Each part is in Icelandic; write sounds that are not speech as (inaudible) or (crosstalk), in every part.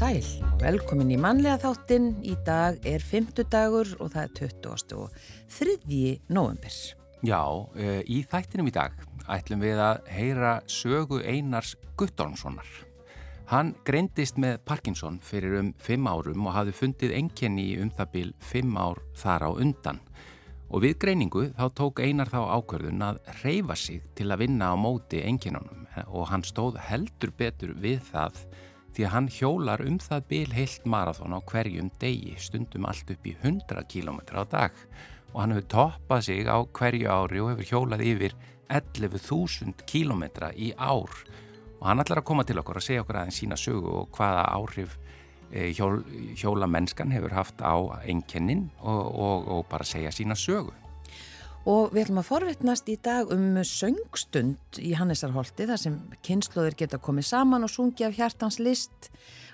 sæl og velkomin í mannlega þáttinn. Í dag er 50 dagur og það er 20. og 3. november. Já, e, í þættinum í dag ætlum við að heyra sögu Einars Guttormssonar. Hann greindist með Parkinson fyrir um 5 árum og hafði fundið enkenni um það byl 5 ár þar á undan. Og við greiningu þá tók Einar þá ákverðun að reyfa sig til að vinna á móti enkennunum og hann stóð heldur betur við það því að hann hjólar um það bil heilt marathón á hverjum degi, stundum allt upp í 100 km á dag. Og hann hefur toppað sig á hverju ári og hefur hjólað yfir 11.000 km í ár og hann ætlar að koma til okkur að segja okkur aðeins sína sögu og hvaða áhrif eh, hjól, hjóla mennskan hefur haft á enkennin og, og, og bara segja sína sögu. Og við ætlum að forvittnast í dag um söngstund í Hannesarholti þar sem kynnslóðir geta komið saman og sungi af hjartans list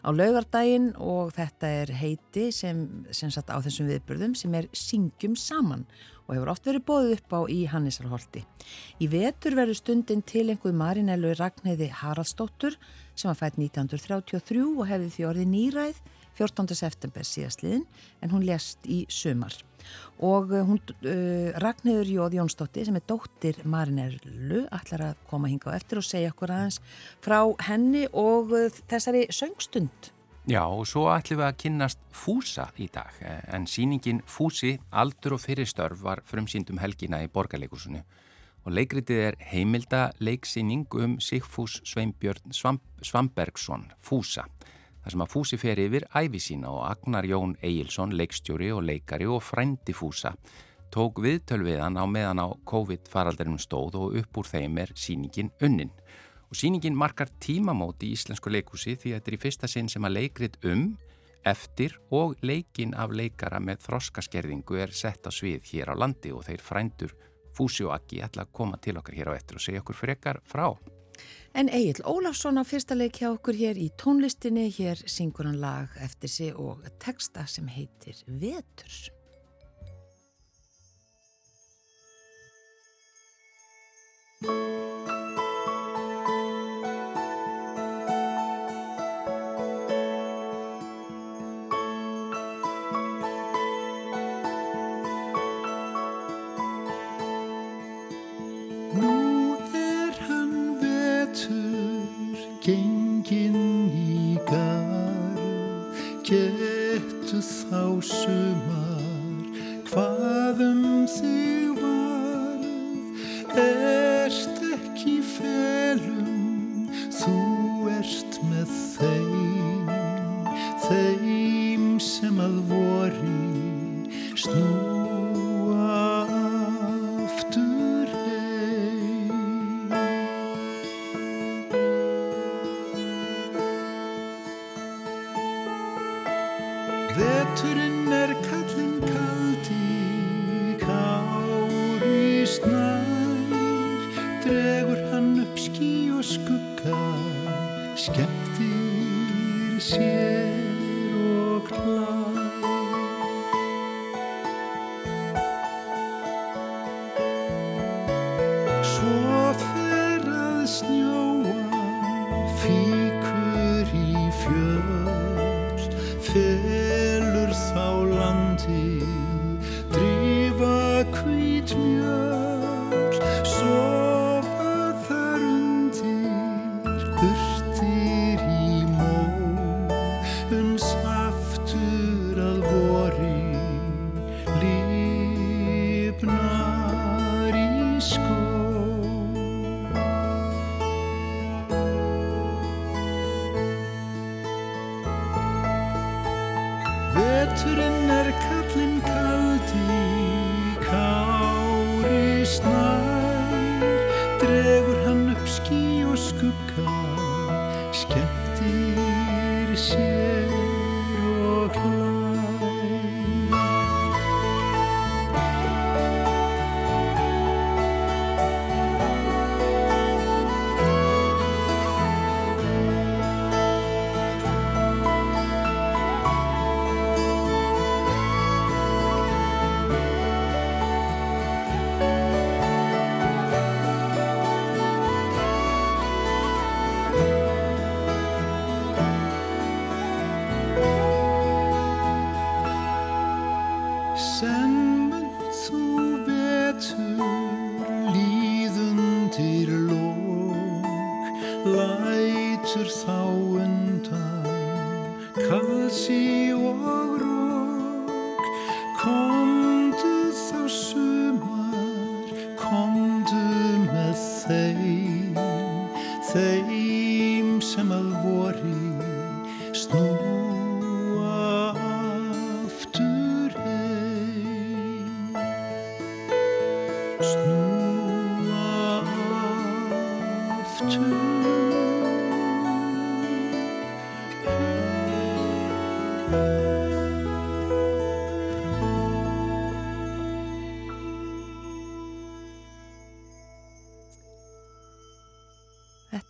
á laugardaginn og þetta er heiti sem, sem satt á þessum viðbörðum sem er Syngjum saman og hefur oft verið bóðið upp á í Hannesarholti. Í vetur verður stundin til einhver Marinellu Ragnæði Haraldsdóttur sem var fætt 1933 og hefði því orðið nýræð 14. september síðastliðin en hún lest í sumar og eh, hún uh, Ragnhildur Jóð Jónsdóttir sem er dóttir Marinerlu ætlar að koma hinga á eftir og segja okkur aðeins frá henni og uh, þessari söngstund. Já og svo ætlum við að kynnast Fúsa í dag en síningin Fúsi aldur og fyrirstörf var frumsýndum helgina í borgarleikursunni og leikritið er heimilda leiksýning um Sigfús Sveinbjörn Svamp Svambergsson Fúsa þar sem að Fúsi fer yfir æfi sína og Agnar Jón Egilson, leikstjóri og leikari og frændi Fúsa tók viðtölviðan á meðan á COVID-faraldarinnum stóð og upp úr þeim er síningin unnin og síningin markar tímamóti í Íslensku leikúsi því að þetta er í fyrsta sinn sem að leikrit um, eftir og leikin af leikara með þroskaskerðingu er sett á svið hér á landi og þeir frændur Fúsi og Akki ætla að koma til okkar hér á eftir og segja okkur frekar frá. En Egil Óláfsson á fyrsta leik hjá okkur hér í tónlistinni, hér syngur hann lag eftir sig og texta sem heitir Veturs. Música sumar hvað um þig varð. Ert ekki felum? Þú ert með þeim þeim sem að vori snú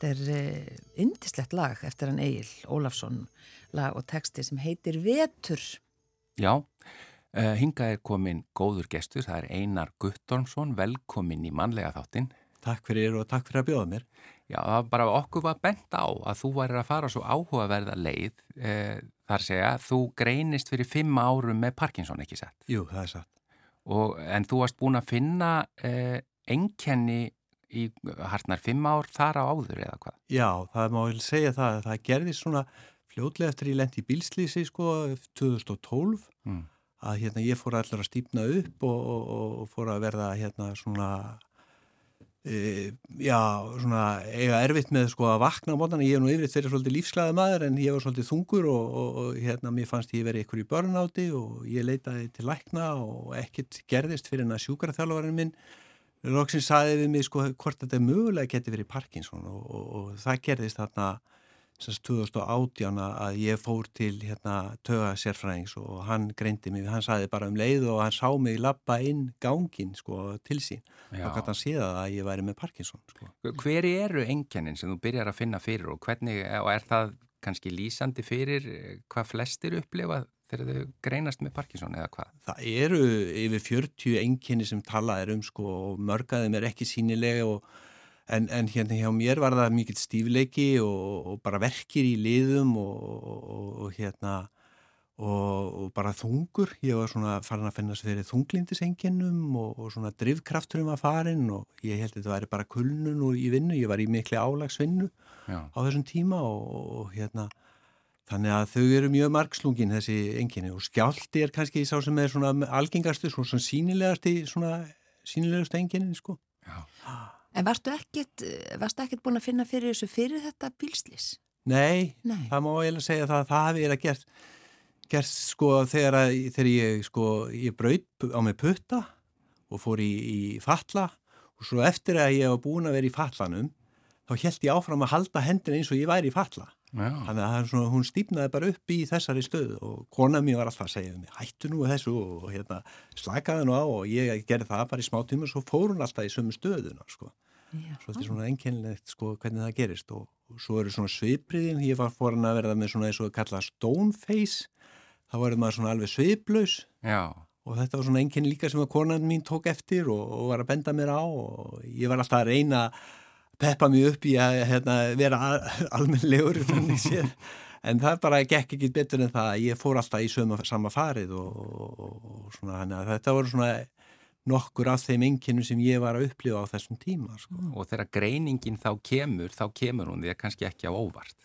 Þetta er indislegt lag eftir hann Egil Ólafsson lag og texti sem heitir Vetur. Já, uh, hinga er komin góður gestur, það er Einar Guttormsson, velkomin í mannlega þáttinn. Takk fyrir og takk fyrir að bjóða mér. Já, það var bara okkur var bent á að þú væri að fara svo áhugaverða leið, uh, þar segja, þú greinist fyrir fimm árum með Parkinson, ekki sett? Jú, það er satt. Og, en þú varst búin að finna uh, enkenni í hartnar fimm ár þar á áður eða hvað? Já, það má vel segja það að það gerði svona fljótlega eftir ég lendi í bílslýsi sko 2012 mm. að hérna ég fór allar að stýpna upp og, og, og fór að verða hérna svona e, já, svona eiga erfitt með sko að vakna á mótana, ég hef nú yfirleitt verið svolítið lífsglæða maður en ég var svolítið þungur og, og hérna mér fannst ég verið ykkur í börnáti og ég leitaði til lækna og ekkert gerðist fyrir en að sjúkarþjálfarinn minn Lóksins saði við mig sko hvort þetta mögulega geti verið Parkinson og, og, og það gerðist þarna semst 2018 að ég fór til hérna töga sérfræðings og hann greindi mig, hann saði bara um leið og hann sá mig lappa inn gangin sko til sín Já. og hann séða að ég væri með Parkinson sko. Hver eru engjannin sem þú byrjar að finna fyrir og hvernig, og er það kannski lýsandi fyrir hvað flestir upplifa þegar þau greinast með Parkinson eða hvað? Það eru yfir 40 enginni sem talað er um sko og mörgaðum er ekki sínilega og, en, en hérna hjá mér var það mikill stífleiki og, og bara verkir í liðum og, og hérna og bara þungur, ég var svona farin að finna sér fyrir þunglindisenginum og svona drivkrafturum að farin og ég held að þetta væri bara kulnun og í vinnu, ég var í miklu álagsvinnu Já. á þessum tíma og hérna Þannig að þau eru mjög margslungin þessi enginni og skjálti er kannski sá sem er svona algengastu, svona sínilegasti, svona sínilegast enginni, sko. Já. En varstu ekkit, varstu ekkit búin að finna fyrir þessu fyrir þetta bílslis? Nei, Nei. það má eiginlega segja það að það hafi eiginlega gert, gert sko þegar, að, þegar ég sko, ég braut á mig putta og fór í, í falla og svo eftir að ég var búin að vera í fallanum þá held ég áfram að halda hendin eins og ég væri í falla. Já. Þannig að svona, hún stýpnaði bara upp í þessari stöðu og kona mér var alltaf að segja mig, hættu nú þessu og hérna, slakaði nú á. Og ég gerði það bara í smá tíma og svo fór hún alltaf í sömu stöðuna sko. Svo þetta er svona ennkennilegt sko hvernig það gerist. Og, og svo eru svona svipriðin, ég var foran að verða með svona eins og kalla stone face, þá verður maður svona alveg sviplaus. Og þetta var svona ennkennil líka sem að konan mín tók eftir og, og var að benda mér á og ég var alltaf að reyna að peppa mig upp í að hérna, vera almenlegur en það bara gekk ekki betur en það ég fór alltaf í söma, sama farið og, og, og svona, hana, þetta voru svona nokkur af þeim enginnum sem ég var að upplifa á þessum tíma sko. Og þegar greiningin þá kemur, þá kemur hún því kannski ekki á óvart?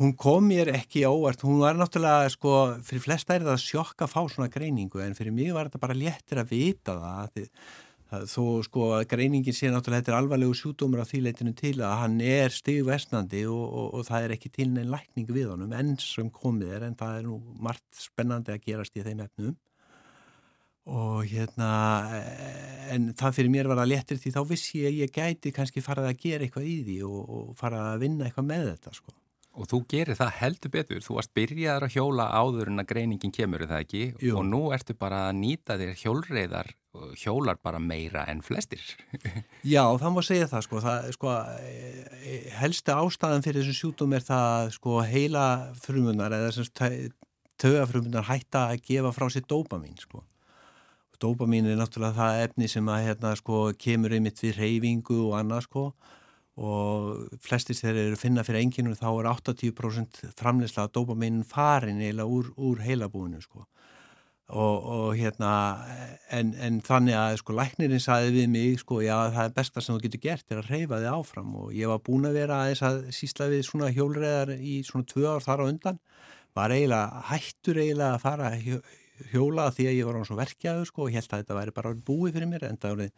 Hún kom mér ekki á óvart, hún var náttúrulega sko, fyrir flesta er það að sjokka að fá svona greiningu en fyrir mig var þetta bara léttir að vita það að þó sko að greiningin sé náttúrulega þetta er alvarlegu sjúdómur á þýleitinu til að hann er stigvestnandi og, og, og það er ekki til neinn lækning við honum enn sem komið er en það er nú margt spennandi að gerast í þeim efnum og hérna en það fyrir mér var að letir því þá vissi ég að ég gæti kannski farað að gera eitthvað í því og, og farað að vinna eitthvað með þetta sko Og þú gerir það heldur betur, þú varst byrjaður að hjóla áður en að greiningin kemur, er það ekki? Jú. Og nú ertu bara að nýta þér hjólreiðar hjólar bara meira en flestir. (laughs) Já, það má segja það, sko. Það, sko helsta ástæðan fyrir þessu sjútum er það, sko, heila frumunar eða tögafrumunar hætta að gefa frá sér dópamin, sko. Dópamin er náttúrulega það efni sem að, hérna, sko, kemur einmitt við reyfingu og annað, sko og flestis þegar þeir eru finna fyrir enginum þá er 80% framleysla að dopaminin farin eða úr, úr heilabúinu sko. Og, og hérna en, en þannig að sko læknirinn saði við mig sko já það er besta sem þú getur gert er að reyfa þig áfram. Og ég var búin að vera aðeins að sísla við svona hjólreðar í svona tvö ár þar á undan. Var eiginlega hættur eiginlega að fara hjóla því að ég var á svona verkjaðu sko og held að þetta væri bara búið fyrir mér en það var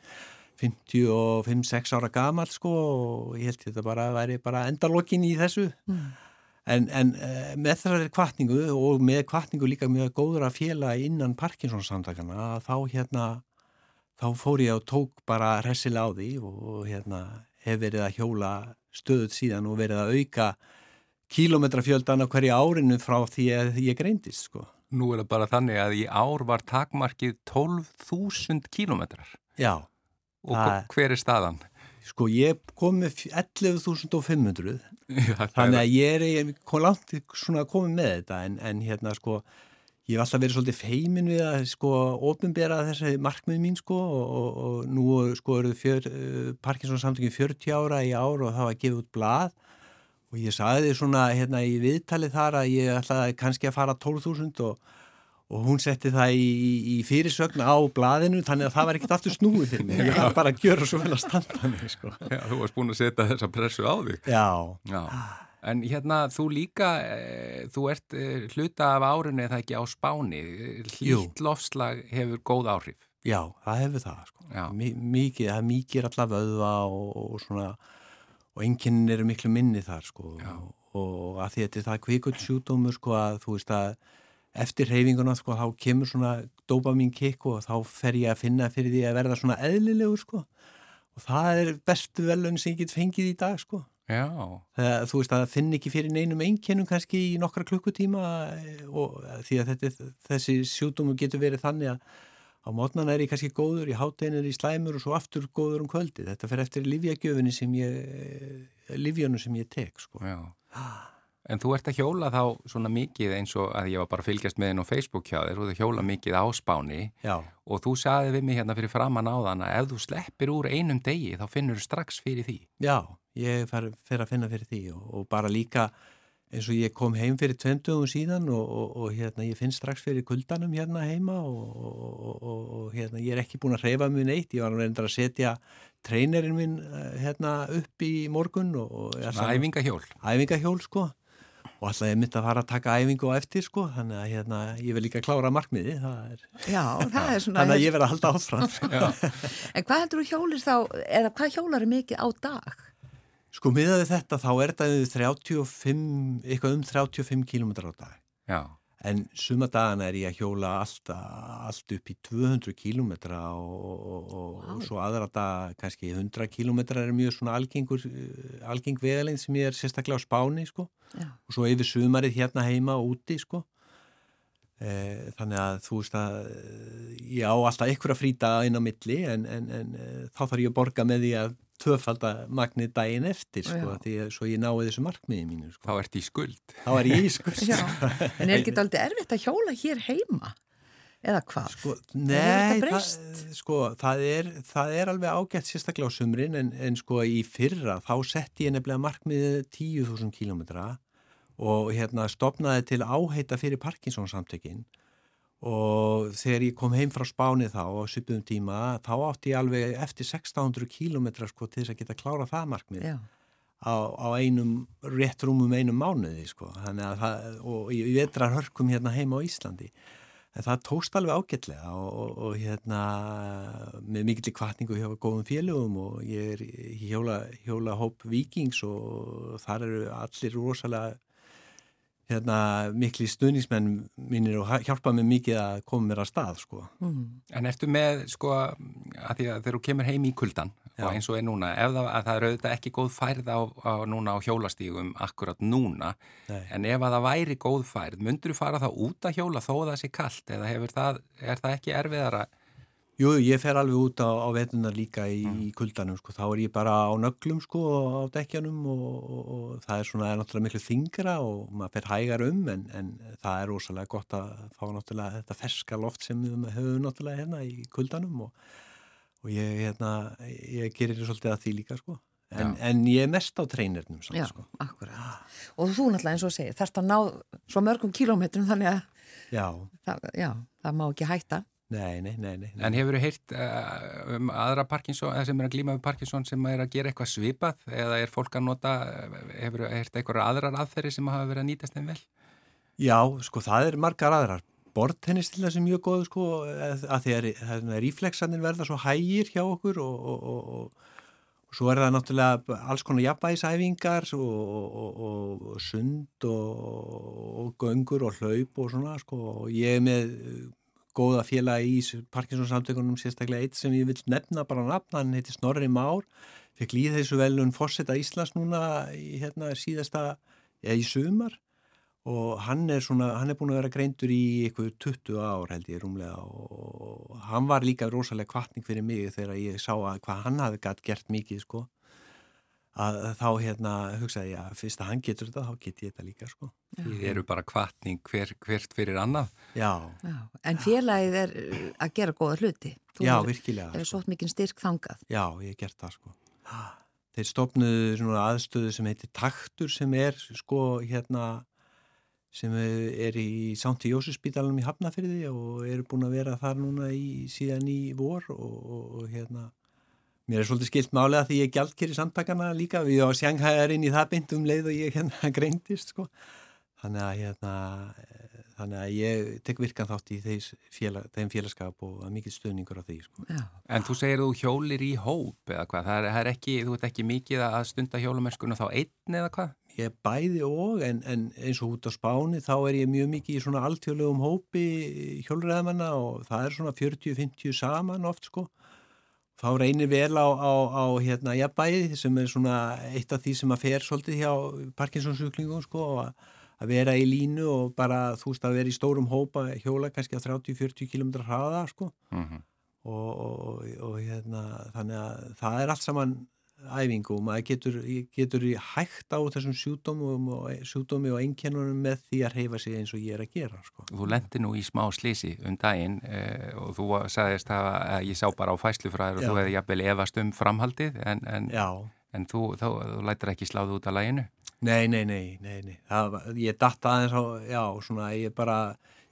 55-6 ára gamal sko og ég held að þetta bara væri bara endalokkin í þessu. Mm. En, en uh, með þessari kvartningu og með kvartningu líka mjög góður að fjela innan Parkinsons samtakana þá hérna þá fór ég og tók bara resilega á því og hérna hef verið að hjóla stöðut síðan og verið að auka kílometrafjöldan á hverju árinu frá því að ég greindist sko. Nú er það bara þannig að í ár var takmarkið 12.000 kílometrar. Já. Og hver er staðan? Sko ég kom með 11.500 þannig að ég er kom langt svona að koma með þetta en, en hérna sko ég hef alltaf verið svolítið feimin við að sko ofinbera þessi markmið mín sko og, og, og nú sko eru fjör, uh, Parkinsons samtökin 40 ára í ár og það var gefið út blað. Og ég sagði því svona hérna í viðtalið þar að ég ætlaði kannski að fara 12.000 og og hún setti það í, í fyrirsögn á blaðinu þannig að það var ekkert aftur snúið fyrir mig ég var bara að gjöra svo vel að standa mig sko. Já, þú varst búin að setja þessa pressu á þig Já, Já. En hérna, þú líka e, þú ert e, hluta af árunni eða ekki á spáni hlýtt lofslag hefur góð áhrif Já, það hefur það sko. mikið, það er mikið allar vöðva og, og svona og enginn eru miklu minni þar sko. og, og að því að þetta er kvíkut sjúdómur sko að þú veist að eftir reyfinguna sko þá kemur svona dopamin kick og þá fer ég að finna fyrir því að verða svona eðlilegur sko. Og það er bestu velun sem ég get fengið í dag sko. Það, þú veist að það finn ekki fyrir neinum einkennum kannski í nokkra klukkutíma eh, og því að þetta, þessi sjúdómu getur verið þannig að á mótnan er ég kannski góður, í háttegin er ég slæmur og svo aftur góður um kvöldi þetta fer eftir livjagjöfinni sem ég eh, livjónu sem ég tek sko. Já En þú ert að hjóla þá svona mikið eins og að ég var bara að fylgjast með henn á Facebook hjá þér og þú hjóla mikið á spáni Já. og þú saði við mig hérna fyrir framann á þann að ef þú sleppir úr einum degi þá finnur þú strax fyrir því. Já, ég fer, að finna fyrir því og, og bara líka eins og ég kom heim fyrir tvemtugum síðan og, og, og hérna ég finn strax fyrir kuldanum hérna heima og hérna ég er ekki búin að hreyfa mjög neitt, ég var að reynda að setja treynerinn minn eh, hérna upp í morgun og... Æfingahjól. Æfingahjól sko og alltaf ég myndi að fara að taka æfingu á eftir sko, þannig að hérna, ég vil líka klára markmiði það er, Já, það er svona þannig að ég verði að halda áfram sko. En hvað heldur þú hjólir þá eða hvað hjólar er mikið á dag? Sko miðaði þetta þá er þetta 35, eitthvað um 35 km á dag Já En suma dagana er ég að hjóla allt, allt upp í 200 kílometra og, og, og, wow. og svo aðra dag kannski 100 kílometra er mjög svona algengur, algeng vegalengð sem ég er sérstaklega á spáni sko Já. og svo yfir sumarið hérna heima úti sko. E, þannig að þú veist að ég á alltaf ykkur að frýta inn á milli en, en, en þá þarf ég að borga með því að tvöfaldamagnir daginn eftir sko, því að svo ég náði þessu markmiði mínu sko. Þá ert í skuld Þá er ég í skuld (laughs) En er ekki aldrei erfitt að hjóla hér heima? Eða hvað? Sko, nei, það, sko, það, er, það er alveg ágætt sérstaklega á sumrin en, en sko í fyrra þá sett ég nefnilega markmiðið 10.000 kílometra og hérna stopnaði til áheita fyrir Parkinsons samtökinn og þegar ég kom heim frá Spáni þá á sypum tíma þá átti ég alveg eftir 1600 kílometra sko til þess að geta klára það markmið. Á, á einum rétt rúmum einum mánuði sko. Það, og ég vetrar hörkum hérna heima á Íslandi. En það tóst alveg ágætlega og, og, og hérna með mikill kvartningu hjá góðum félögum og ég er hjóla, hjóla hóp vikings og þar eru allir rosalega hérna, mikli stuðnismenn mínir og hjálpa mér mikið að koma mér að stað sko. Mm. En ertu með sko að því að þegar þú kemur heim í kuldan Já. og eins og er núna, ef það, það er auðvitað ekki góð færð á, á núna á hjólastígum akkurat núna, Nei. en ef að það væri góð færð, myndur þú fara þá út að hjóla þó að það sé kallt eða það, er það ekki erfiðara Jú, ég fer alveg út á, á vetunar líka í, mm. í kuldanum, sko, þá er ég bara á nöglum, sko, á dekkjanum og, og, og það er svona, er náttúrulega miklu þingra og maður fer hægar um, en, en það er rosalega gott að fá náttúrulega þetta ferska loft sem við höfum náttúrulega hérna í kuldanum og, og ég, hérna, ég gerir svolítið að því líka, sko. En, en ég er mest á treinirnum samt, Já, sko. akkurat. Og þú náttúrulega eins og segir, þarfst að ná svo mörgum kílómetrum þannig að já. Það, já, það má ekki hætta. Nei, nei, nei, nei. En hefur þið heyrt uh, um aðra Parkinson, sem er að glíma við Parkinson sem er að gera eitthvað svipað eða er fólk að nota, hefur þið heyrt eitthvað aðrar aðferði sem hafa verið að nýtast þeim vel? Já, sko það er margar aðrar. Bortennis til þess að mjög góð sko að því að rífleksanir verða svo hægir hjá okkur og, og, og, og svo er það náttúrulega alls konar jafnbæðisæfingar og sund og göngur og hlaup og svona sko og ég er með góða félagi í Parkinsons samtökunum sérstaklega eitt sem ég vil nefna bara nafna, hann heiti Snorri Már fekk líð þessu velun fórsetta Íslands núna í hérna síðasta eða í sumar. Og hann er svona, hann er búin að vera greindur í eitthvað 20 ár held ég rúmlega og hann var líka rosalega kvartning fyrir mig þegar ég sá að hvað hann hafi gætt gert mikið sko að þá hérna hugsaði ég að fyrst að hann getur þetta þá get ég þetta líka sko. Þið eru bara kvartning hver, hvert fyrir annað. Já. Já. En félagið er að gera góða hluti. Þú Já, er, virkilega. Það er svo mikið styrk þangað. Já, ég gert það sko. Þeir stopnuðu svona aðstöðu sem heitir Taktur sem er sko hérna sem er í Sánt í Jósusspítalunum í Hafnafyrði og eru búin að vera þar núna í síðan í vor og, og, og hérna Mér er svolítið skilt málega því ég er gjaldkeri samtakana líka, við á Sjanghæðarinn í það byndum leið og ég hérna (laughs) greintist sko. Þannig að, hérna, þannig að ég tek virkan þátt í félag, þeim félagskap og mikið stöðningur á því. Sko. En þú segir þú hjólir í hóp eða hvað? Það er, það er ekki, þú ert ekki mikið að stunda hjólumennskuna þá einn eða hvað? Ég er bæði og en, en eins og út á spáni þá er ég mjög mikið í svona alltjóðlegum hópi hjólræðamanna og það er svona 40-50 saman oft sko þá reynir vel á, á, á hérna jafnbæði sem er svona eitt af því sem að fer svolítið hjá Parkinsonsuklingum sko að, að vera í línu og bara þú veist að vera í stórum hópa hjóla kannski að 30-40 km hraða sko mm -hmm. og, og, og hérna þannig að það er allt saman æfingu og maður getur, getur hægt á þessum sjúdómi og, sjúdómi og einkennunum með því að reyfa sig eins og ég er að gera. Sko. Þú lendi nú í smá slísi um daginn eh, og þú sagðist að, að ég sá bara á fæslufræður og Já. þú hefði jafnvel efast um framhaldið en, en, en þú, þá, þú lætir ekki sláðu út af læginu? Nei, nei, nei, nei, nei. Það, ég datta aðeins á, já, svona, ég bara,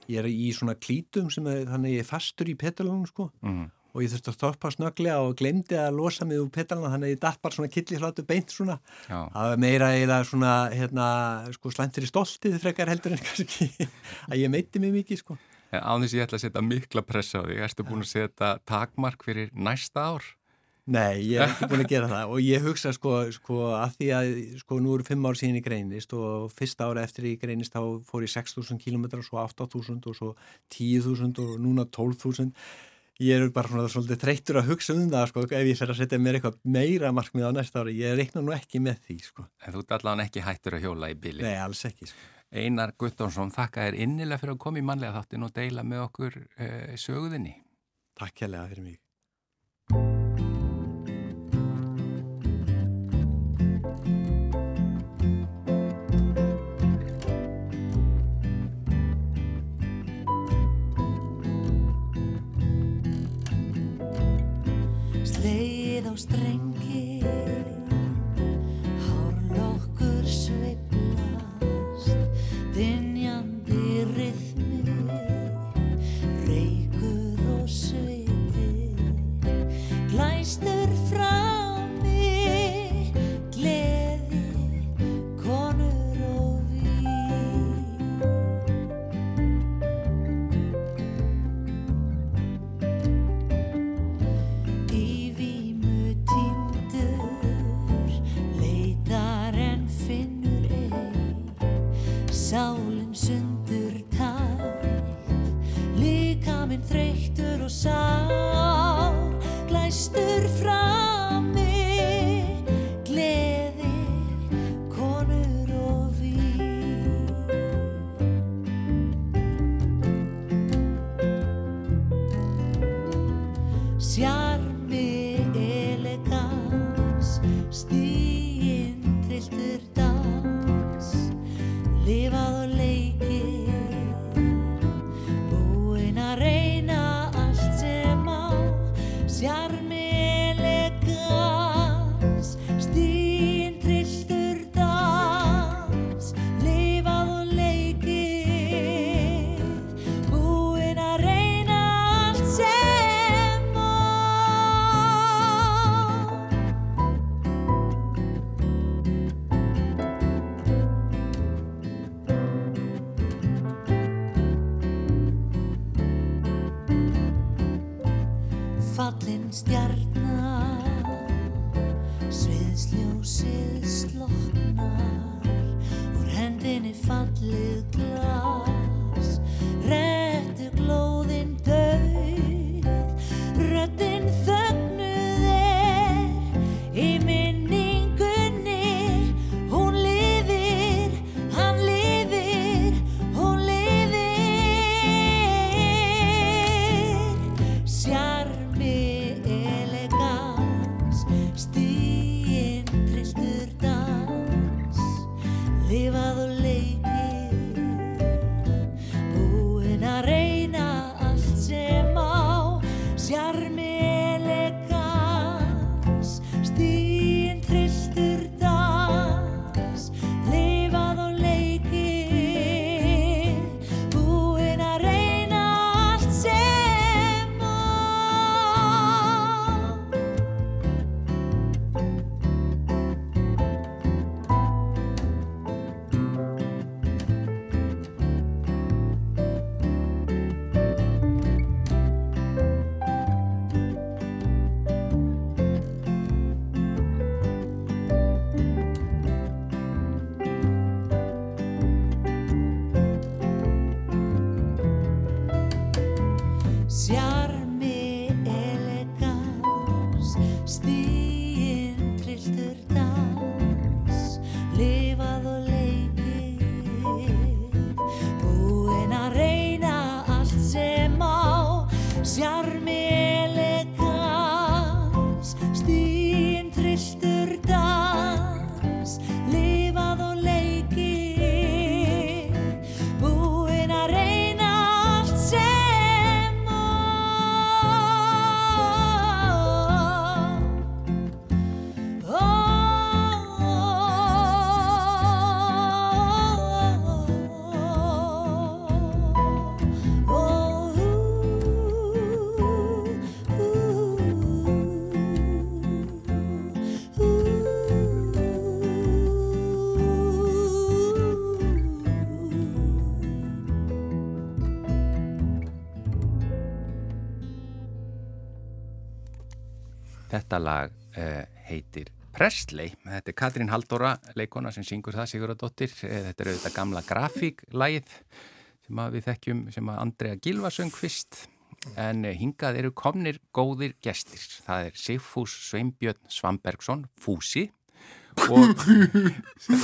ég er í svona klítum sem er, þannig ég er fastur í petalunum sko mm og ég þurfti að stoppa snögglega og glemdi að losa mig úr petalana þannig að ég dætt bara svona killislátu beint svona. Já. það var meira eiginlega svona hérna, sko slæntir í stoltið frekar heldur en kannski (laughs) að ég meiti mig mikið sko. Ánins ég ætla að setja mikla pressa á því Erstu búin að setja takmark fyrir næsta ár? Nei, ég hef ekki búin að gera (laughs) það. Og ég hugsa sko, sko að því að sko nú eru fimm ár síðan ég greinist og fyrsta ára eftir ég greinist þá fór ég 6.000 km og svo 8.000 og svo 10.000 og núna 12.000 ég er bara svona svolítið þreytur að hugsa um það sko, ef ég fer að setja mér eitthvað meira markmið á næsta ári, ég reikna nú ekki með því sko. En þú er allavega ekki hættur að hjóla í bíli? Nei, alls ekki sko. Einar Guttónsson, þakka þér innilega fyrir að koma í manlega þáttin og deila með okkur eh, söguðinni. Takk hérlega fyrir mig. Þetta lag uh, heitir Presley. Þetta er Katrín Haldóra, leikona sem syngur það, Siguradóttir. Eh, þetta er auðvitað gamla grafíklægið sem við þekkjum, sem að Andrea Gilva söng fyrst. En eh, hingað eru komnir góðir gestir. Það er Sigfús Sveinbjörn Svambergsson, Fúsi og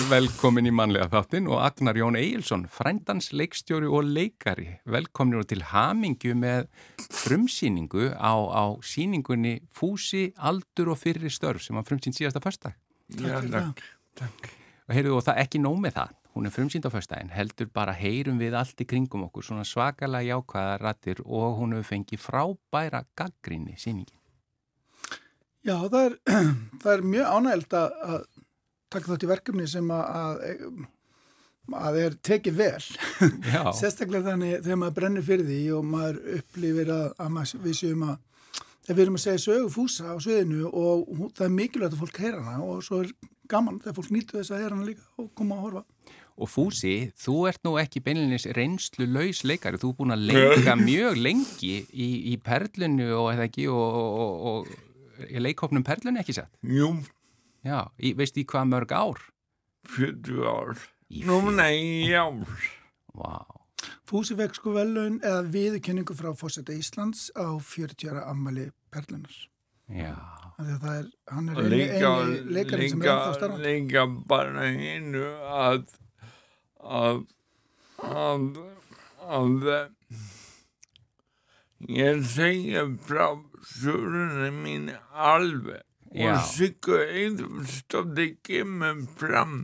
velkomin í manlega þáttinn og Agnar Jón Eilsson, frændans leikstjóri og leikari. Velkomin til Hamingju með frumsýningu á, á síningunni Fúsi, Aldur og Fyrri störf sem var frumsýnd síðasta förstak. Já, takk, takk. Og heyrðu og það ekki nóg með það. Hún er frumsýnd á förstakinn, heldur bara heyrum við allt í kringum okkur, svona svakalega jákvæða rættir og hún hefur fengið frábæra gaggrinni síningin. Já, það er, (clears throat) það er mjög ánægild að taka þátt í verkefni sem að, að er tekið vel. (laughs) Sérstaklega þannig þegar maður brennir fyrir því og maður upplifir að, að maður, við séum að þegar við erum að segja sögu fúsa á sviðinu og það er mikilvægt að fólk heyra hana og svo er gaman þegar fólk nýtu þess að heyra hana líka og koma að horfa. Og Fúsi, þú ert nú ekki beinleginis reynslu laus leikari, þú er búin að leika (laughs) mjög lengi í, í perlunu og eða ekki og, og, og í leikofnum perlunu ekki satt? Jú, Já, í, veist í hvað mörg ár? 40 ár. Nú, nei, ár. Vá. Fúsi vekk sko velun eða viðkenningu frá Fósetta Íslands á 40 ára ammali Perlunar. Já. Það er, hann er eini, eini leikarinn sem er ennþá starfand. Líka bara einu að að að að ég segja frá sögurinn mín alveg. Og Sigga Eithórsdóttir kemur fram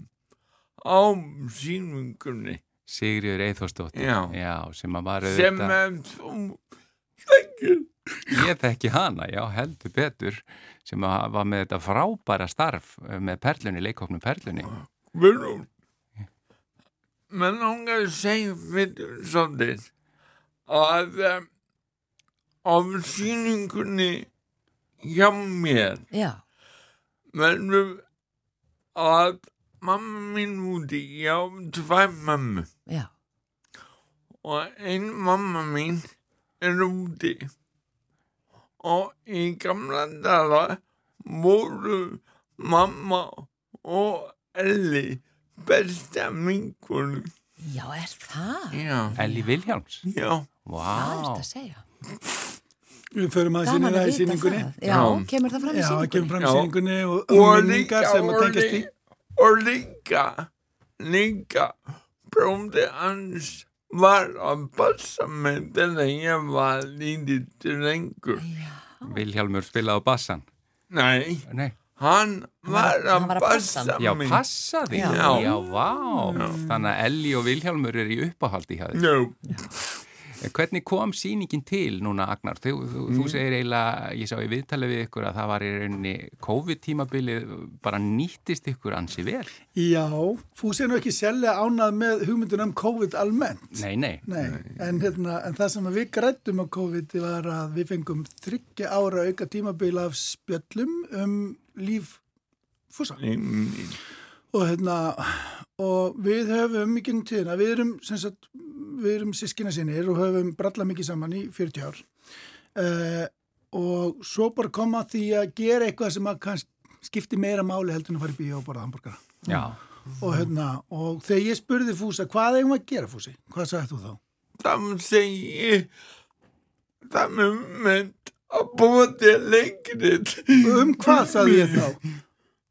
á síningunni Sigriður já, sem að var sem auðvitað þú þekkir. Ég þekki hana, já, heldur betur sem að var með þetta frábæra starf eh, með perlunni, leikofnum perlunni. Verður menn ángar að segja fyrir svolítið að um, á síningunni hjá mér Já. verður að mamma mín úti, ég á tvær mammu Já. og einn mamma mín er úti og í gamla dala voru mamma og Elli besta minkunum. Já, er það? Já. Elli Viljáms? Já. Vá. Það er þetta að segja. Við förum að að það í síningunni. það. Já, Já. kemur það fram í Já, það kemur síningunni? fram í Já. síningunni og, Og og líka, minningar sem að og tengjast í. og líka, líka, bróndi hans var að passa mig þegar ég var lítið drengur. Vilhjálmur spilaði á bassan? Nei, Nei. hann var hann að var að passa passa Já, mig. passaði. Já. Já, vá. Þannig að Elli og Vilhjálmur er í uppáhaldi hjá þér. Já, Hvernig kom síningin til núna, Agnar? Þú, þú, þú segir eiginlega, ég sá í viðtalið við ykkur að það var í rauninni COVID-tímabilið bara nýttist ykkur ansi vel. Já, Fúsi er nú ekki selja ánað með hugmyndun um COVID almennt. Nei, nei. Nei, en, hérna, en það sem við grættum á COVID var að við fengum þryggja ára auka tímabil af spjöllum um líf Fúsa. Og, hérna, og við höfum mikið tíðina, við erum, sem sagt, við erum sískina sinir og höfum brallað mikið saman í 40 ár. Uh, og svo bara koma að því að gera eitthvað sem að kannski skipti meira máli heldur en að fara í bíó og borða hambúrgara. Já. Og, hérna, og þegar ég spurði Fúsa, hvað eigum að gera Fúsi? Hvað sagði þú þá? það segi það með mynd að búa til leikrið. Um hvað sagði ég þá?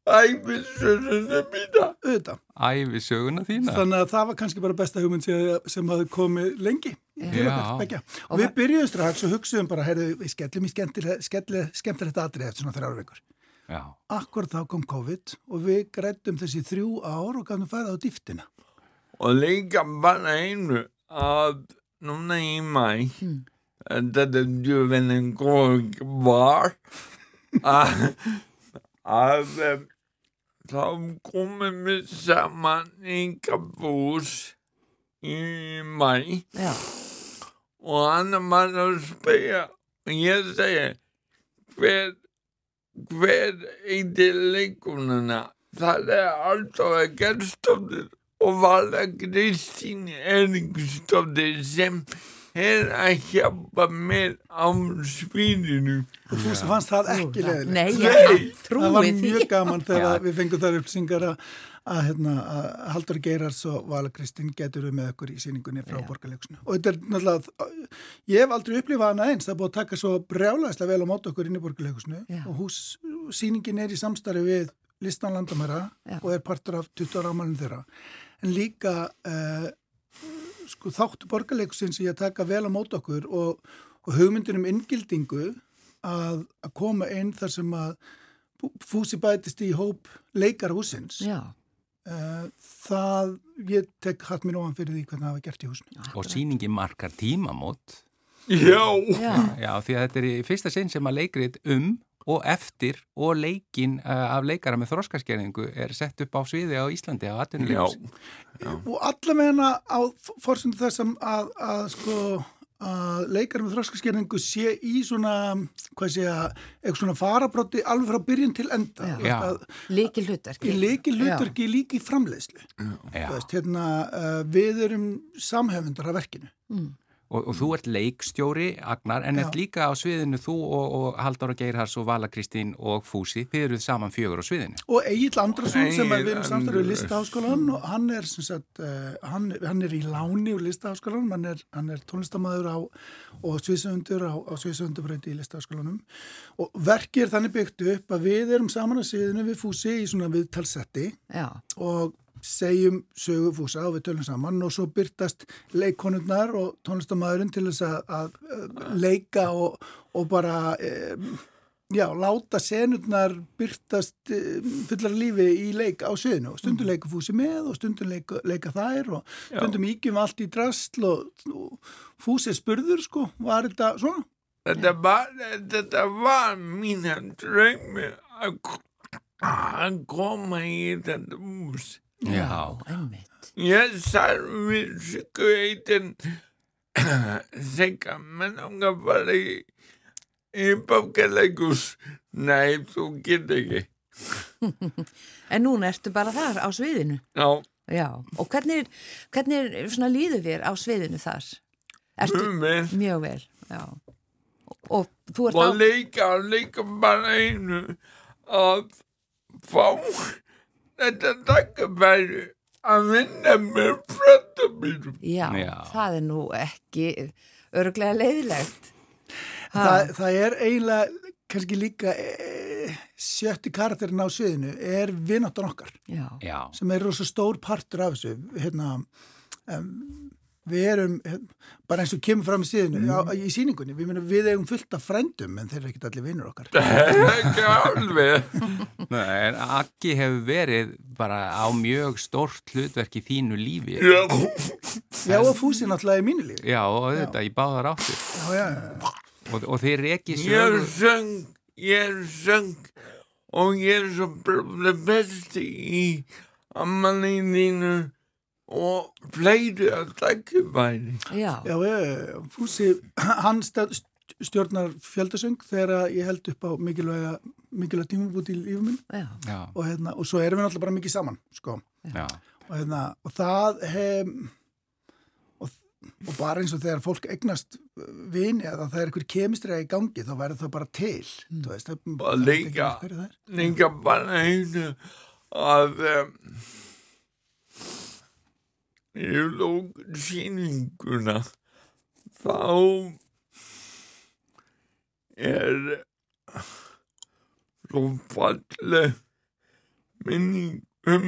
Æfisöruna mína. Auðvitað. Ævi söguna þína. Þannig að það var kannski bara besta hugmynd sem, hafði komið lengi Já. Og við byrjuðum strax og hugsuðum bara, heyrðu, við skellum í skemmtilegt atrið eftir svona þrjára vikur. Já. Akkur þá kom COVID og við grættum þessi þrjú ár og gafum fæða á dýftina. Og líka bara einu að núna í mæ þetta er djúfinni góð var að að þá komum við saman í kapús í mæ Já, og hann var að spyrja og ég segi hver hver eitir leikununa það er alltaf að gerstóttir og Vala Kristín Eriksdóttir sem er að hjálpa mér á svíðinu Og Fúsi fannst það ekki leðilegt. Nei, Nei. Það var því. mjög gaman Já. þegar við fengum þar upplýsingar að, að, hérna, að Haldur Geirars og Vala Kristín getur við með okkur í síningunni frá Já. borgarleikusinu. Og þetta er náttúrulega, ég hef aldrei upplifað hana eins, það er búið að taka svo brjálæslega vel á mót okkur inn í borgarleikusinu Já. og hús, síningin er í samstarfi við listan landamæra Já. og er partur af 20 ára ámælinn þeirra. En líka uh, sko, þáttu borgarleikusins í að taka vel á mót okkur og, og hugmyndir um inngildingu að, að koma inn þar sem að fúsi bætist í hóp leikarhúsins Já, uh, það, ég tek hatt mér ofan fyrir því hvernig það var gert í húsinu. Og síningin markar tímamót. Já, já, Já, því að þetta er í fyrsta sinn sem að leikrið um og eftir og leikin uh, af leikara með þróskaskerningu er sett upp á sviði á Íslandi á já, atvinnulegs. og allavegna á fórsundu þess að, að, sko að leikar með þróskaskerningu sé í svona, hvað sé að eitthvað svona farabróti alveg frá byrjun til enda líki hlutverk. í leiki hlutverki líki framleiðslu veist, hérna, uh, við erum samhefundar af verkinu Og, og þú ert leikstjóri, Agnar, en ert líka á sviðinu þú og, og Halldóra Geirhars og Vala Kristín og Fúsi, þið eruð saman fjögur á sviðinu. og Egil Andrason sem er við samstarfið við Andrés. listaháskólan og hann er, sem sagt, uh, hann, hann er í láni úr listaháskólanum, hann er, hann er tónlistamæður á, og sviðsöndur á, á sviðsöndubröyti í listaháskólanum og verkið er þannig byggt upp að við erum saman að sviðinu við fúsi í svona viðtalsetti Já, og segjum sögu fúsa og við tölum saman og svo byrtast leikkonurnar og tónlistamæðurinn til þess að, að, leika og, og bara e, já, láta senurnar byrtast e, fullar lífi í leik á sviðinu og stundum leika fúsi með og stundum leika, leika þær og stundum ígjum allt í drastl og, og fúsi spurður sko, var þetta svona? þetta var, þetta var mín draumi að að koma í þetta hús. Já. einmitt. Ég sarf við skautin Sigga, menn ánga bara í í bókaleikus Nei, þú getur ekki (laughs) En núna ertu bara þar á sviðinu. Já, Já, og hvernig, hvernig líður þér á sviðinu þar? Ertu um við mjög vel, já. og þú ert á... Og líka, líka bara einu að fá þetta takkafæri að vinna með fröndabýrum. Já, Já, það er nú ekki örglega leiðilegt. Það, það er eiginlega kannski líka e, sjötti karakterin á sviðinu er vinnáttan okkar. Já. sem er rosa stór partur af þessu hérna um, við erum bara eins og kemur fram í síðinu mm. á, í síningunni, við, mena, við eigum fullt af frendum en þeir eru ekkert allir vinnur okkar. (laughs) Ekki alveg. Nei, en Akki hefur verið bara á mjög stórt hlutverk í þínu lífi. Já, já og Fúsi náttúrulega í mínu lífi. Já, og þetta, ég báðar áttu Já, já, já. Og, og þeir er ekki sög Ég er söng, ég er söng og ég er svo besti í ammaninu og fleiri að takkifæri. Já. Já, Fúsi, hann stjórnar fjöldasöng þegar ég held upp á mikilvæga, mikilvæga tímubút í lífum minn og, hérna, og svo erum við náttúrulega bara mikið saman, sko. Og, hérna, og það hef, og, og bara eins og þegar fólk egnast vini að það er einhver kemistriða í gangi, þá verður það bara til, mm. veist. Það, og líka, líka bara einu að... Um, í lókun síninguna þá er svo falleg minning um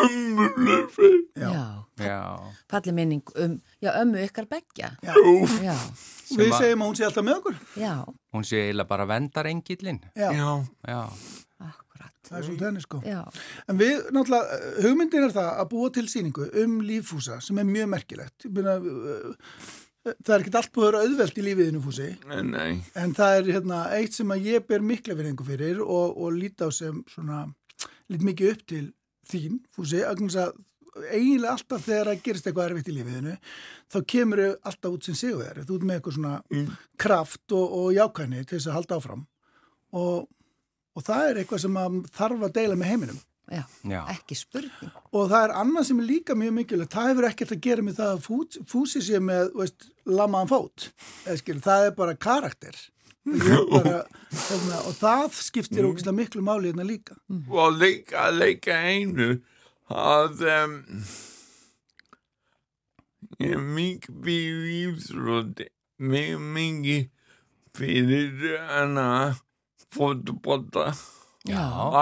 ömmulefi já, já. falleg minning um já, ömmu ykkar begja við segjum að hún sé alltaf með okkur. Já. Hún sé eiginlega bara vendarengilinn já. Já það er svolítið henni sko Já. en við, náttúrulega, hugmyndin er það að búa til síningu um líffúsa sem er mjög merkilegt Byrna, það er ekki allt búið að vera auðvelt í lífiðinu fúsi nei. en það er hérna, eitt sem að ég ber mikla verðingu fyrir og, og líti á sem svona, lít mikið upp til þín fúsi, að eiginlega alltaf þegar það gerist eitthvað erfitt í lífiðinu þá kemur þau alltaf út sem séu þér þú ert með eitthvað svona mm. kraft og, og jákvæðni til þess að halda áfram og og það er eitthvað sem þarf að deila með heiminum. Já, Já. ekki spurning. Og það er annað sem er líka mjög mikilvægt, það hefur ekkert að gera með það að fút, fúsi sér með, veist, lamaðan fót. Skil, það er bara karakter. Bara, hefna, og það skiptir mm. miklu máli hérna líka. Mm. Og líka, líka einu að um, ég er mikið fyrir íþrótti, mikið fyrir hana fótbolta.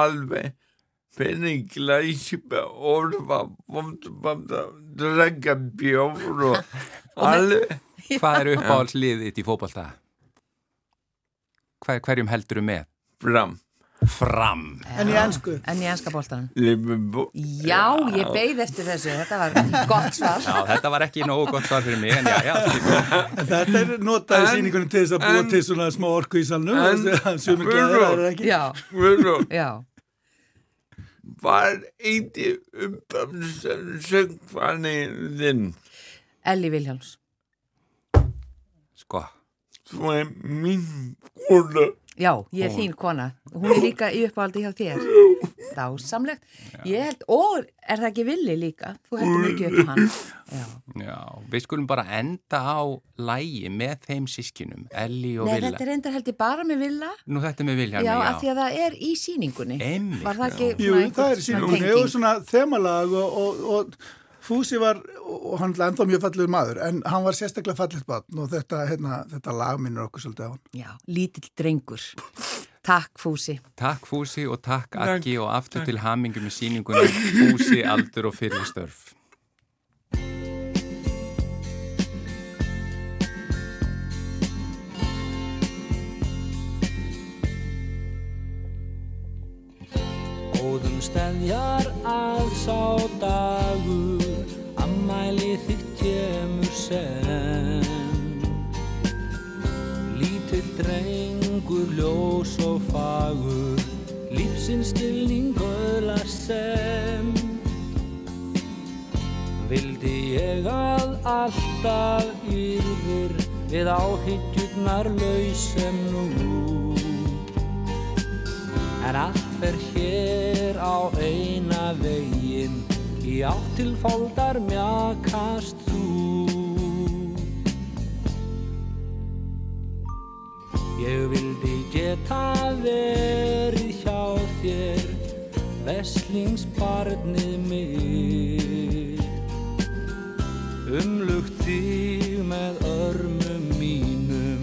Alveg. Penninglæsipa orfa fótbolta dregga bjór og alveg. Hvað er uppáhaldsliðið þitt í fótbolta? Hver, hverjum heldur þú með? Fram Fram. En í ennsku En í ennska bóltan Liverpool Já, ég beigð eftir þessu. Þetta var gott svar. Já, þetta var ekki nógu gott svar fyrir mig En já, já Þetta er notaði síningunum til þess að búa til svona smá orku í salnum Sumi gæðar er ekki? Já, já. Var eitthvað um söngfanið þinn? Elli Viljáns Sko. Svo er mín kona Já, ég er þín kona. Hún er líka í uppáhaldi hjá þér. Dásamlegt. Ég held, og er það ekki villi líka? Þú heldur mikið upp á hann. Já. Já, við skulum bara enda á lægi með þeim sískinum, Elli og Nei, Villa. Nei, þetta er enda held ég bara með Villa. Nú þetta er með Villa. Já, af því að það er í síningunni. Einmitt. Var það ekki Jú, það er í síningunni og svona þemalag og, og, og Fúsi var, og hann er ennþá mjög fallið maður, en hann var sérstaklega fallið barn og þetta, hérna, þetta lag minnur okkur svolítið á hann. Já, lítill drengur. Takk Fúsi. Takk Fúsi og takk Akki og aftur til hamingu með síningunum Fúsi, aldur og fyrir störf. Góðum stendjar að sá dagur afmæli þitt kemur sem. Lítill drengur, ljós og fagur lífsins stilning öðlar sem. Vildi ég að alltaf yrðir við áhyggjurnar lausem nú. En allt fer hér á eina veginn í áttilfóldar mjakast þú. Ég vildi geta verið hjá þér Veslingsbarnið mitt. Umlugt þig með örmum mínum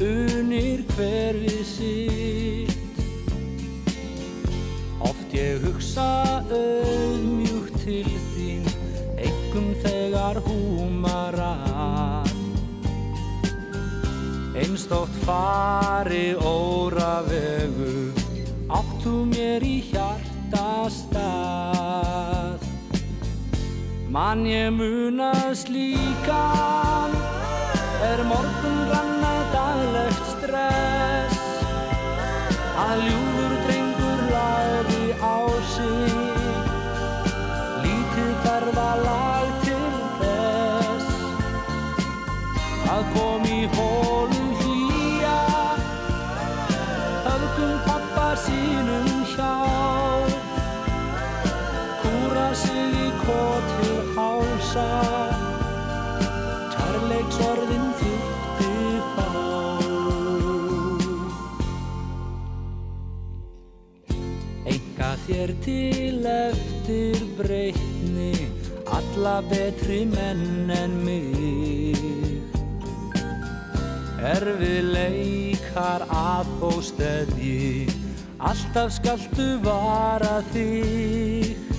Unir hver við sitt. Oft ég hugsa Engum þegar húmar að. Einstótt fari óra vegu Áttu mér í hjartastað. Mann ég munað slíkan Er morgun ranna daglegt stress. Að ljúfur hálsa Kærleiksorðin þýtti þá Enga þér til eftir breytni Alla betri menn en mig. Erfið leikar að þó steðji Alltaf skaltu vara þig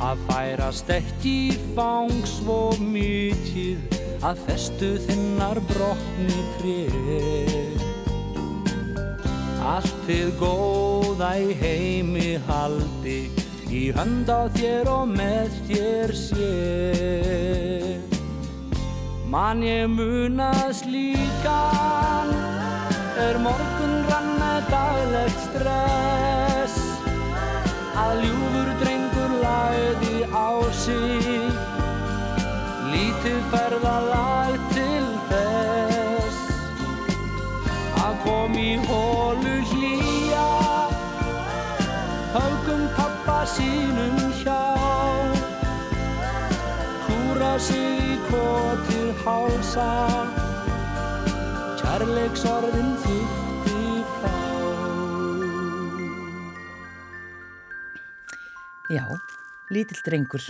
Að færast ekki fang svo mikið Að festu þinnar brotni trið Allt þið góða í heimi haldi Í hönd á þér og með þér sé. Man ég munað slíkan Er morgun rann með daglegt stress. Að ljúfur drengur lagði á sig. Lítið ferðalag til þess Að kom í hólu hlýja. Haugum pappa sínum hjá. Kúra sig í kotið hálsa. Kærleiksorðin fá Já, lítill drengur.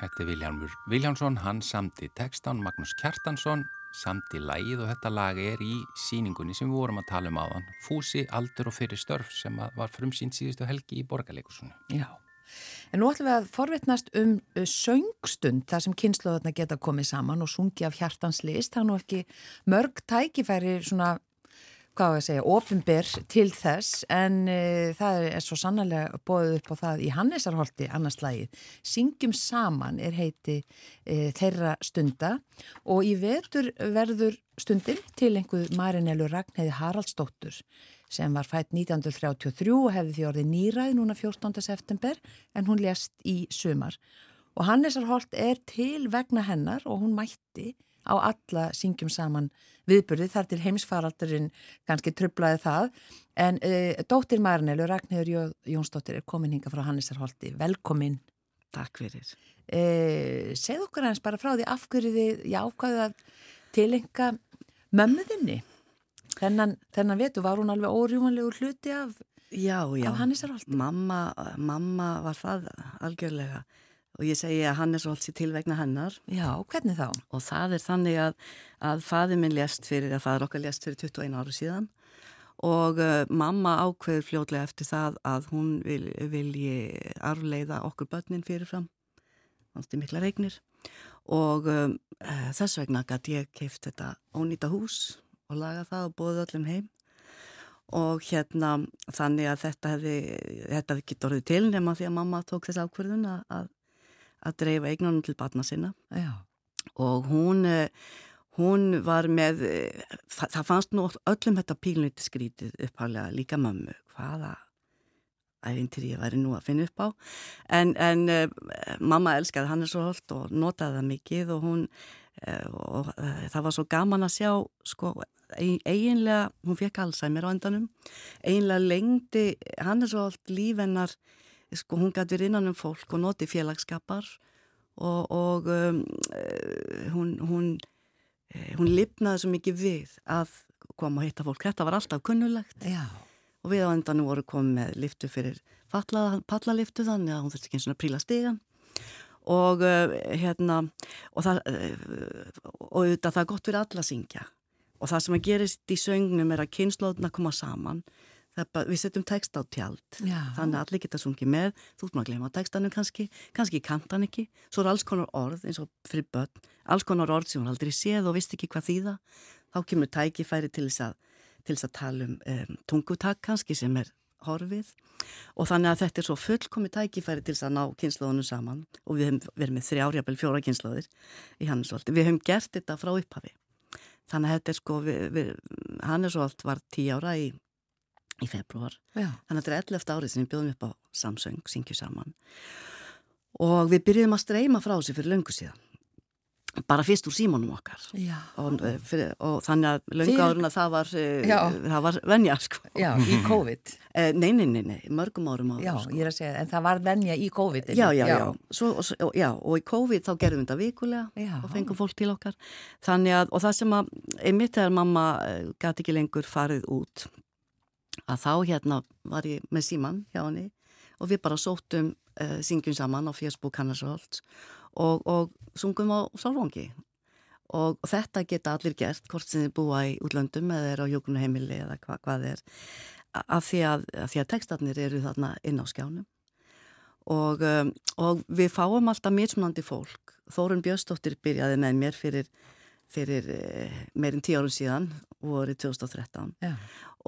Þetta er Viljámur Viljámsson, hann samti textan, Magnús Kjartansson samti lægið og þetta lag er í síningunni sem við vorum að tala um áðan Fúsi, aldur og fyrir störf sem var frumsýnt síðustu helgi í borgarleikusunni. Já, en nú ætlum við að forvitnast um uh, söngstund þar sem kynnslóðarna geta komið saman og sungi af hjartans list. Það er nú ekki mörg tækifæri svona hvað var að segja, ofinbyr til þess en uh, það er svo sannlega bóðið upp á það í Hannesarholti annars lagið. Syngjum saman er heiti uh, þeirra stunda og í vetur verður stundin til einhver Marinellu Ragnheiði Haraldsdóttur sem var fætt 1933 og hefði því orðið nýræð núna 14. september en hún lést í sumar. Og Hannesarholt er til vegna hennar og hún mætti á alla syngjum saman viðburði þar til heimsfaraldurinn kannski trublaði það. En uh, dóttir Marnelu Ragnhjör Jónsdóttir er komin hinga frá Hannesarholti. Velkomin. Takk fyrir. Uh, segð okkur hans bara frá því af hverju þið jákvæðu að tilenga mömmuðinni þennan, þennan vetu var hún alveg órjúmanlegur hluti af, af Hannesarholti? Mamma, mamma var það algjörlega og ég segi að Hannes Rólt sér til vegna hennar. Já, hvernig þá? og það er þannig að, að faði minn lést fyrir, að faður okkar lést fyrir 21 áru síðan. Og uh, mamma ákveður fljótlega eftir það að hún vil, vilji arfleiða okkur börnin fyrirfram. Náttúrulega mikla regnir og um, uh, þess vegna gæti ég keift þetta ónýta hús og laga það og bóða öllum heim. Og hérna þannig að þetta hefði, þetta hefði ekki dorðið til nema því að mamma tók þess ákverðun að, að, dreifa eignunum til batna sinna. Já, og hún, eh, hún var með, eh, það, það fannst nú öllum þetta pílnöyti skrítið upphæflega líka mömmu, hvaða æfintir ég væri nú að finna upp á. En, en uh, mamma elskaði hann svo holt og notaði það mikið og hún og það var svo gaman að sjá sko eiginlega, hún fekk Alzheimer á endanum. Eiginlega lengdi hann er svo holt lífennar sko hún gæti verið innan um fólk og noti félagskapar og, og um, hún hún hún lifnaði svo mikið við að koma og hitta fólk. Þetta var alltaf kunnulegt Já. og við á endan voru komið með liftu fyrir pallaliftu þannig að hún þurfti ekki eins og príla stigan og uh, hérna og það uh, og auðvitað það er gott fyrir alla að syngja og það sem að gerist í söngnum er að kynnslóðuna koma saman bara, við setjum text á tjald. Já. þannig að allir geta sungið með. Þú ert maður að glema textanum kannski, kannski kantan ekki. Svo er alls konar orð eins og fyrir börn. Alls konar orð sem hún aldrei séð og vist ekki hvað þýða. Þá kemur tækifæri til þess að, til þess að tala um, um tungutak kannski sem er horfið. Og þannig að þetta er svo fullkomi tækifæri til þess að ná kynnslóðunum saman. Og við hefum verið með þrjárjafel fjóra kynnslóðir í Hannesvolti. Við hefum gert þetta frá upphafi. Þannig að þetta er sko, við, við, Hannesvolt var tí ára í, í februar. Já. Þannig að þetta er 11. árið sem við bjóðum upp á Samsung, syngju saman. Og við byrjuðum að streyma frá þessu fyrir löngu síðan bara fyrst úr símónum okkar og, eh, fyrir, og þannig að löngárun að það var, eh, það var venja sko. Já, í COVID (laughs) eh, Nei, nei, nei, nei mörgum árum áður Já, sko. ég er að segja, en það var venja í COVID Já, já, já, já. Svo, og, já og í COVID þá gerðum við þetta vikulega já. og fengum fólk til okkar þannig að, og það sem að einmitt þegar mamma gæti ekki lengur farið út að þá hérna var ég með síman hjá henni og við bara sóttum uh, syngjum saman á Facebook Hannarsholtz og, og sungum á sálfangi og, þetta geta allir gert hvort sem þið búa í útlöndum eða er á hjókunuheimili eða hva, hvað er af því að, að, að textatnir eru þarna inn á skjánum. Og, um, og við fáum alltaf mismunandi fólk. Þórun Björnstóttir byrjaði með mér fyrir, fyrir eh, meirinn tíu árun síðan voru 2013 Já.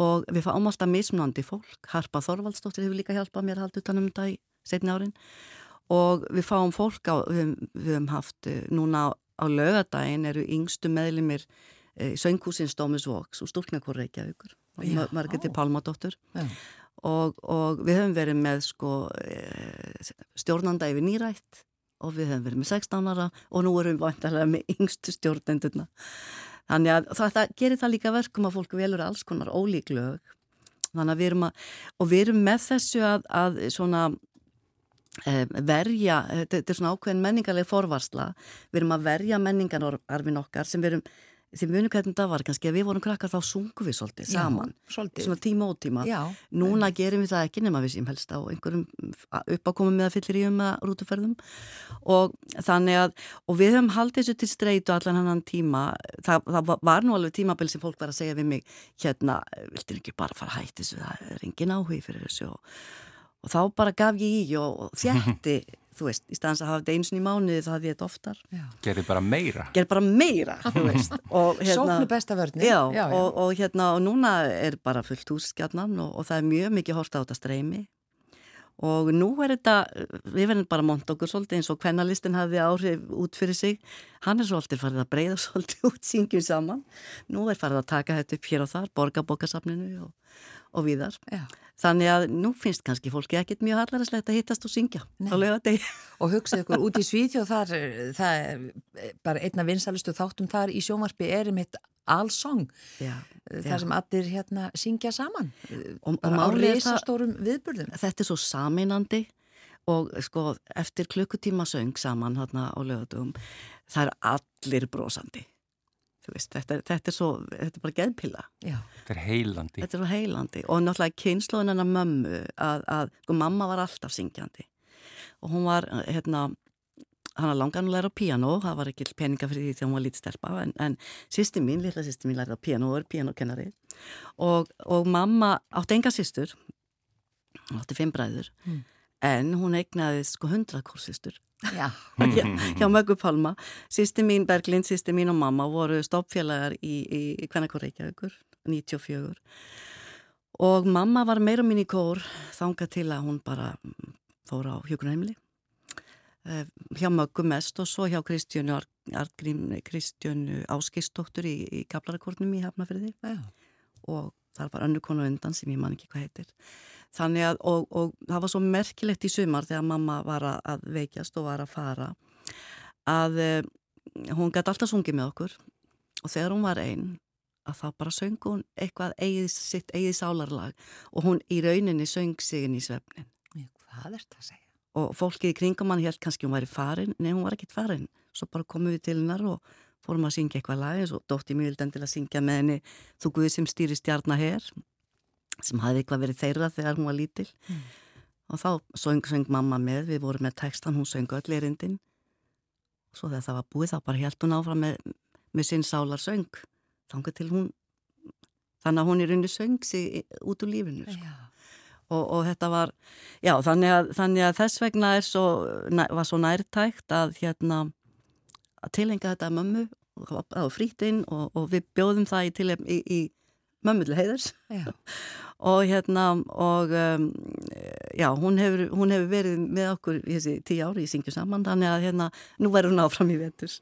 og við fáum alltaf mismunandi fólk. Harpa Þorvaldstóttir hefur líka hjálpað mér að halda utanum þetta í setni árin. Og við fáum fólk á, við, við hefum haft eh, núna á, á lögadaginn eru yngstu meðlimir e, söngkúsins Dómus Vox og Stúrknarkór Reykjavíkur. Og Margretti Pálmadóttur. Og, og við hefum verið með sko stjórnanda yfir nýrætt og við hefum verið með 16 ára og nú erum við vantarlega með yngstu stjórnendurna. Þannig að það, það gerir það líka verkum að fólk velur alls konar ólík lög. Þannig að við erum að við erum með þessu að, að svona Eh, verja, þetta er svona ákveðin menningarlega forvarsla, við erum að verja menningararfin okkar sem við erum því munum hvernig það var kannski að við vorum krakkar þá sungum við svolítið saman. Já, svolítið. svona tíma og tíma. Já, núna en... gerum við það ekki nema við sem helst á einhverjum uppákomum með að fyllir í um að rútuferðum. Og þannig að og við höfum haldið þessu til streytu allan hann tíma. Það, það var nú alveg tímabill sem fólk var að segja við mig hérna, viltir ekki bara fara hætti þessu? Það er engin áhug fyrir þessu. Og og þá bara gaf ég í og þjætti þú veist, í staðans að hafa þetta eins og í mánuði þá hafði ég þetta oftar. Gerði bara meira. Gerði bara meira, þú (laughs) veist. Hérna, Sóknu besta vörni já, já, já. Og, og hérna, og núna er bara fullt hússkjarnan og, og það er mjög mikið hort á þetta streymi. Og nú er þetta, við verðum bara mont okkur svolítið eins og hvernalistin hafði áhrif út fyrir sig, hann er svolítið farið að breyða (laughs) svolítið út syngjum saman. Nú er farið að taka þetta upp hér og þar borgarbókasafninu og, og viðar Já. Þannig að nú finnst kannski fólki ekkit mjög hallarslegt að hittast og syngja á lögadegi. (laughs) Og hugsaðu ykkur út í Svíþjóð þar, það er bara einna vinsalustu þáttum þar í sjómarfi er um eitt allsong þar sem allir hérna syngja saman og, og á reysastórum viðburðum. Þetta er svo saminandi og sko eftir klukkutíma söng saman hérna á lögadugum það er allir brosandi. Veist, þetta, þetta er svo, þetta er bara geðpilla. Þetta er heilandi. Þetta er svo heilandi. Og náttúrulega kynnslóðin hennar mömmu að, að sko, mamma var alltaf syngjandi. Og hún var hérna hann var langan að læra á piano það var ekki peninga fyrir því þegar hún var lítið stelpa en, en sýsti mín, litla sýsti mín lærði á piano og er pianokennari og, og mamma átti enga sýstur átti fimm bræður. Mm. en hún eignaði sko hundra kórsýstur Já. hjá Möggu Palma sýsti mín Berglind, sýsti mín og mamma voru stoppfélagar í, í, í Kvennakur Reykjavíkur 94 og mamma var meira mín í kór þanga til að hún bara fór á hjókunarheimili eh, hjá Möggu mest og svo hjá Kristjónu Kristjónu Áskistóttur í, í Gablarakórnum í Hafnafriði og þar var önnu konu undan sem ég man ekki hvað heitir. Þannig að og, og það var svo merkilegt í sumar þegar mamma var að veikjast og var að fara að eh, hún gæti alltaf sungið með okkur. Og þegar hún var einn að þá bara söng hún eitthvað eigið, sitt eigið sálarlag og hún í rauninni söng sig inn í svefnin Hvað er þetta að segja? Og fólkið í kringum hann held kannski hún væri farin, nei hún var ekkit farin. Svo bara komum við til hennar og fórum að syngja eitthvað lag eins og dótti mjög vildan til að syngja með henni Þú Guði sem stýri stjarnaher sem hafði eitthvað verið þeirra þegar hún var lítil mm. og þá söng, söng mamma með, við vorum með textan, hún söng öll erindin og svo þegar það var búið þá bara held hún áfram með, með sinn sálar söng þannig til hún þannig að hún er unni söng sig út úr lífinu sko. og, og þetta var já, þannig að, þannig að þess vegna svo, var svo nærtækt að hérna að tilenga þetta mömmu það var frítinn og, og við bjóðum það í, í, í mömmu til heiðars (laughs) og hérna og um, já, hún hefur, hún hefur verið með okkur í þessi tíu ári í syngju saman þannig að hérna, nú verður hún áfram í vetur.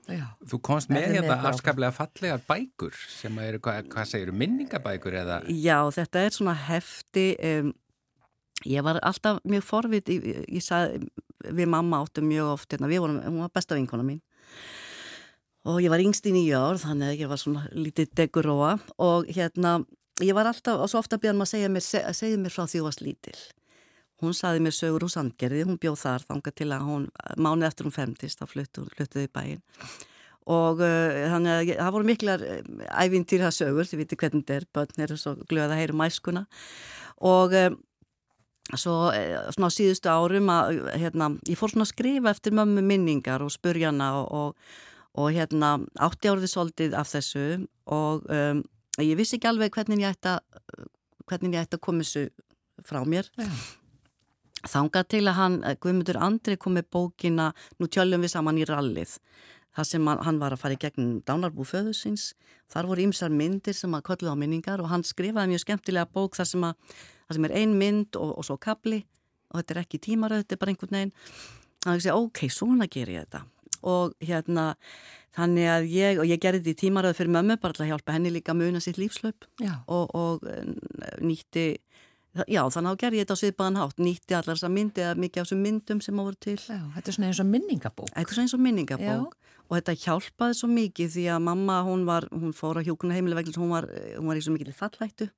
Þú komst með hérna afskaplega fallegar bækur sem eru, hvað, hvað segir, minningabækur eða? Já, þetta er svona hefti um, ég var alltaf mjög forvit ég, ég sagði, við mamma áttum mjög oft hérna, við vorum, hún var besta vinkona mín og ég var yngst í nýja ár þannig að ég var svona lítið deguróa og hérna ég var alltaf og svo ofta björnum að segja segja mér frá því þú varst lítil. Hún saði mér sögur úr Sandgerði hún bjóð þar þanga til að hún mánið eftir hún femtist þá fluttuði í bæin og uh, þannig að það voru miklar uh, ævintýra sögur, þið viti hvernig þetta er börn eru svo glöða að heyra mæskuna og uh, svo svona á síðustu árum að hérna, ég fór svona að skrifa eftir mömmu minningar og spurjana og, og og hérna átti árið svolítið af þessu og um, ég vissi ekki alveg hvernig ég ætti að, hvernig ég ætti að koma þessu frá mér. Ja. Þánga til að hann, Guðmundur Andri kom með bókina, nú tjöljum við saman í rallið, það sem hann, var að fara í gegnum Dánarbú föðusins, þar voru ýmsar myndir sem að kolluða á minningar og hann skrifaði mjög skemmtilega bók þar sem, að, þar sem er ein mynd og, og svo kapli og þetta er ekki tímaröð, þetta er bara einhvern veginn. Þannig að ég segi, ok, svona ger ég þetta og hérna þannig að ég, og ég gerði þetta í tímaröðu fyrir mömmu bara til að hjálpa henni líka að muna sitt lífslöp og, og nýtti já þannig að gerði ég þetta á sviðbæðan hátt. Nýtti allar þess að myndi eða mikið af þessum myndum sem á voru til. Já, Þetta er svona eins og minningabók. Þetta er svona eins og minningabók. Já. og þetta hjálpaði svo mikið því að mamma hún var, hún fór á hjókuna heimileg vegna hún var, hún var í svo mikið fallættu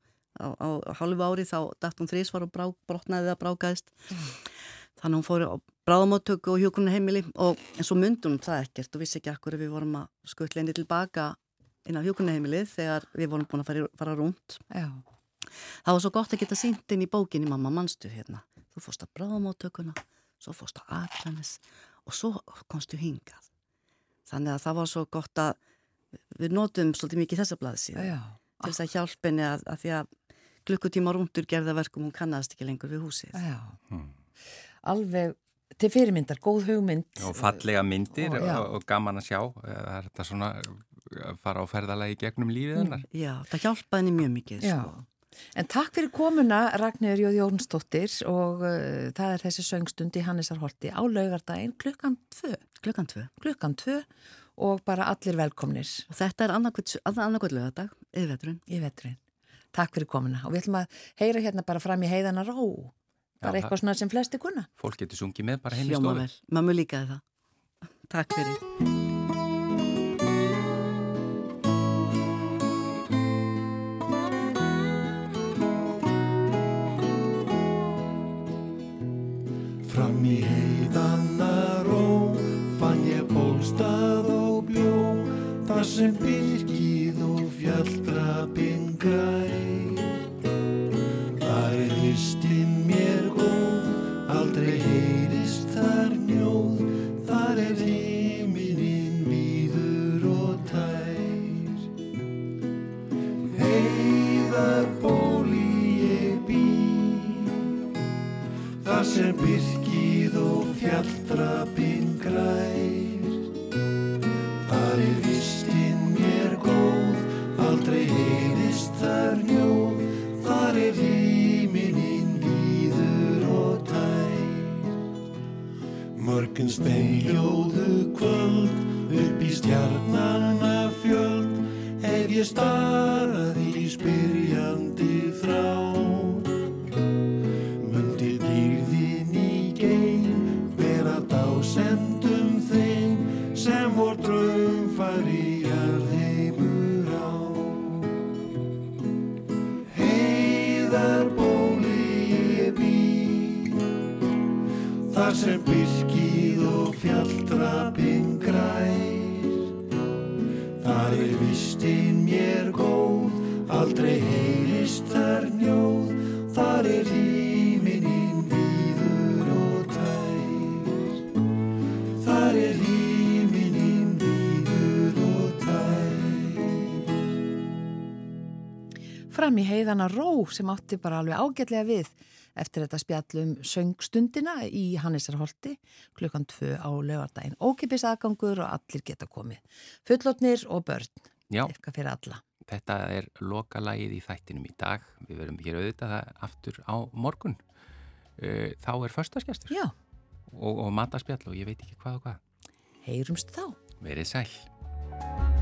á, á, á hálfu ári þá dætt hún þrísvar og brá, brotnaði það brákaðist. Mm. Þannig hún fór á bráðamáttöku og hjókunni heimili og en svo myndum það ekkert og vissi ekki akkur við vorum að skuttleginni tilbaka inn á hjókunni heimilið þegar við vorum búin að fara, fara rúnt Já. það var svo gott að geta sínt inn í bókinni mamma mannstu hérna þú fórst að bráðamáttökuna svo fórst að Akranes og svo komstu hingað þannig að það var svo gott að við nótum svolítið mikið þessa blaði síðan Já. til þess að hjálpinni að, að því að klukkutíma rúndur gerða verkum hún kannast ekki lengur við húsið hmm. Alveg til fyrirmyndar, góð hugmynd. Og fallega myndir og, og, og gaman að sjá. Það er þetta svona að fara á ferðalagi gegnum lífið hennar. Já, það hjálpaði henni mjög mikið sko. En takk fyrir komuna Ragnir Jóð Jónsdóttir og uh, það er þessi söngstund í Hannesarholti á laugardaginn klukkan 2 klukkan 2 klukkan 2 og bara allir velkomnir. Og þetta er annarkvöld laugardag í veturinn. Takk fyrir komuna. Og við ætlum að heyra hérna bara fram í heiðana ró bara eitthvað svona sem flesti kunna. Fólk getur sungið með bara heim í stofu mammu líkaði það. (laughs) Takk fyrir. Fram í heiðanna ró fann ég bólstað og bjó þar sem byrkið og fjalldrapinn Mörgum steinljóðu kvöld, upp í stjarnana fjöld, hef ég starað heiðana ró sem átti bara alveg ágætlega við eftir þetta spjallum söngstundina í Hannisarholti klukkan 2 á lögardaginn. Ókipis aðgangur og allir geta komið. Fullotnir og börn. Já. Eitthvað fyrir alla. Þetta er lokalægið í þættinum í dag. Við verum hér auðvitað aftur á morgun. Þá er förstaskjastur. Já. Og, og mataspjall og ég veit ekki hvað og hvað. Heyrumst þá. Verið sæl.